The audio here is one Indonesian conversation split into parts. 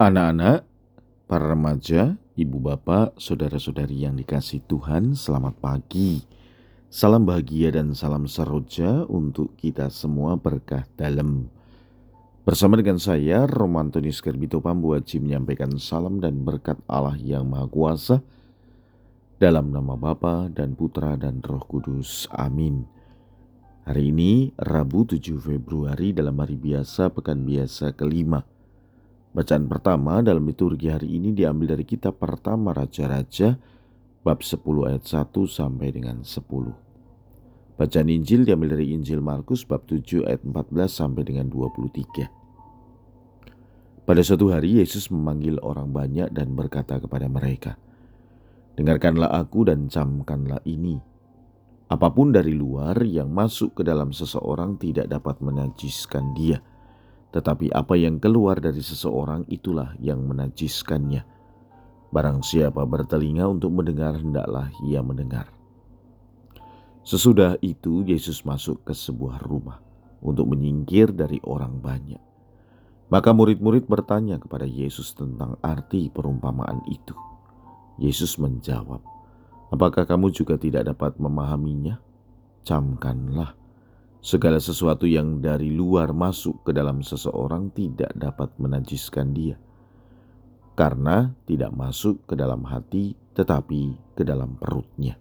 Anak-anak, para remaja, ibu bapak, saudara-saudari yang dikasih Tuhan, selamat pagi. Salam bahagia dan salam seroja untuk kita semua berkah dalam. Bersama dengan saya, Romantonis Gerbito Pambuaji menyampaikan salam dan berkat Allah yang Maha Kuasa dalam nama Bapa dan Putra dan Roh Kudus. Amin. Hari ini Rabu 7 Februari dalam hari biasa pekan biasa kelima Bacaan pertama dalam liturgi hari ini diambil dari kitab pertama Raja-Raja bab 10 ayat 1 sampai dengan 10. Bacaan Injil diambil dari Injil Markus bab 7 ayat 14 sampai dengan 23. Pada suatu hari Yesus memanggil orang banyak dan berkata kepada mereka, Dengarkanlah aku dan camkanlah ini. Apa pun dari luar yang masuk ke dalam seseorang tidak dapat menajiskan dia tetapi apa yang keluar dari seseorang itulah yang menajiskannya. Barang siapa bertelinga untuk mendengar, hendaklah ia mendengar. Sesudah itu, Yesus masuk ke sebuah rumah untuk menyingkir dari orang banyak. Maka murid-murid bertanya kepada Yesus tentang arti perumpamaan itu. Yesus menjawab, "Apakah kamu juga tidak dapat memahaminya? Camkanlah." Segala sesuatu yang dari luar masuk ke dalam seseorang tidak dapat menajiskan dia, karena tidak masuk ke dalam hati, tetapi ke dalam perutnya,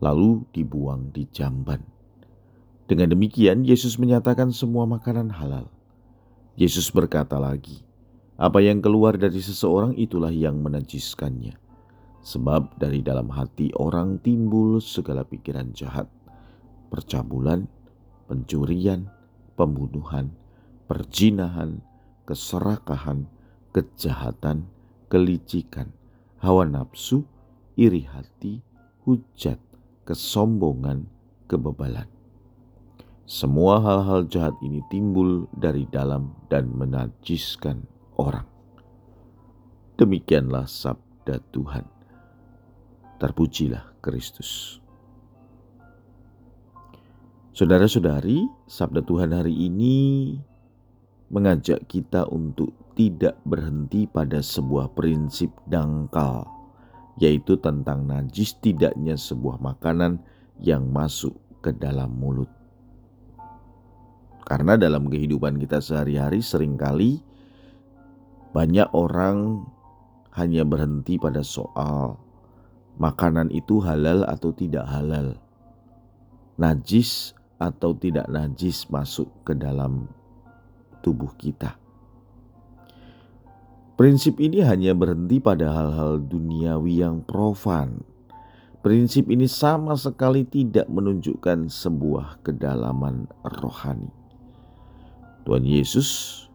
lalu dibuang di jamban. Dengan demikian, Yesus menyatakan semua makanan halal. Yesus berkata lagi, "Apa yang keluar dari seseorang itulah yang menajiskannya, sebab dari dalam hati orang timbul segala pikiran jahat." Percabulan, pencurian, pembunuhan, perjinahan, keserakahan, kejahatan, kelicikan, hawa nafsu, iri hati, hujat, kesombongan, kebebalan. Semua hal-hal jahat ini timbul dari dalam dan menajiskan orang. Demikianlah sabda Tuhan. Terpujilah Kristus. Saudara-saudari, sabda Tuhan hari ini mengajak kita untuk tidak berhenti pada sebuah prinsip dangkal, yaitu tentang najis tidaknya sebuah makanan yang masuk ke dalam mulut. Karena dalam kehidupan kita sehari-hari sering kali banyak orang hanya berhenti pada soal makanan itu halal atau tidak halal. Najis atau tidak najis masuk ke dalam tubuh kita. Prinsip ini hanya berhenti pada hal-hal duniawi yang profan. Prinsip ini sama sekali tidak menunjukkan sebuah kedalaman rohani. Tuhan Yesus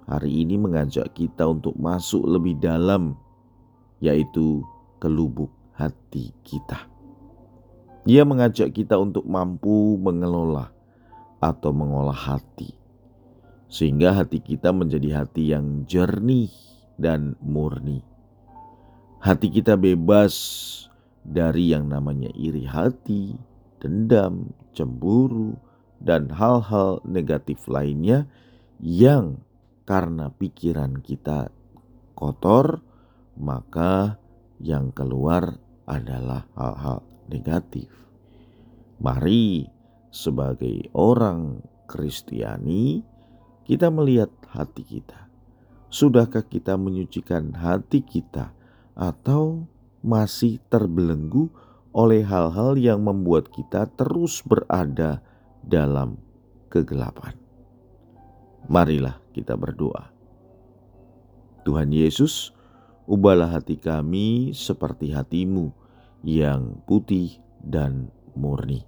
hari ini mengajak kita untuk masuk lebih dalam, yaitu ke lubuk hati kita. Ia mengajak kita untuk mampu mengelola atau mengolah hati, sehingga hati kita menjadi hati yang jernih dan murni. Hati kita bebas dari yang namanya iri hati, dendam, cemburu, dan hal-hal negatif lainnya yang karena pikiran kita kotor, maka yang keluar adalah hal-hal negatif. Mari sebagai orang Kristiani, kita melihat hati kita. Sudahkah kita menyucikan hati kita, atau masih terbelenggu oleh hal-hal yang membuat kita terus berada dalam kegelapan? Marilah kita berdoa. Tuhan Yesus, ubahlah hati kami seperti hatimu yang putih dan murni.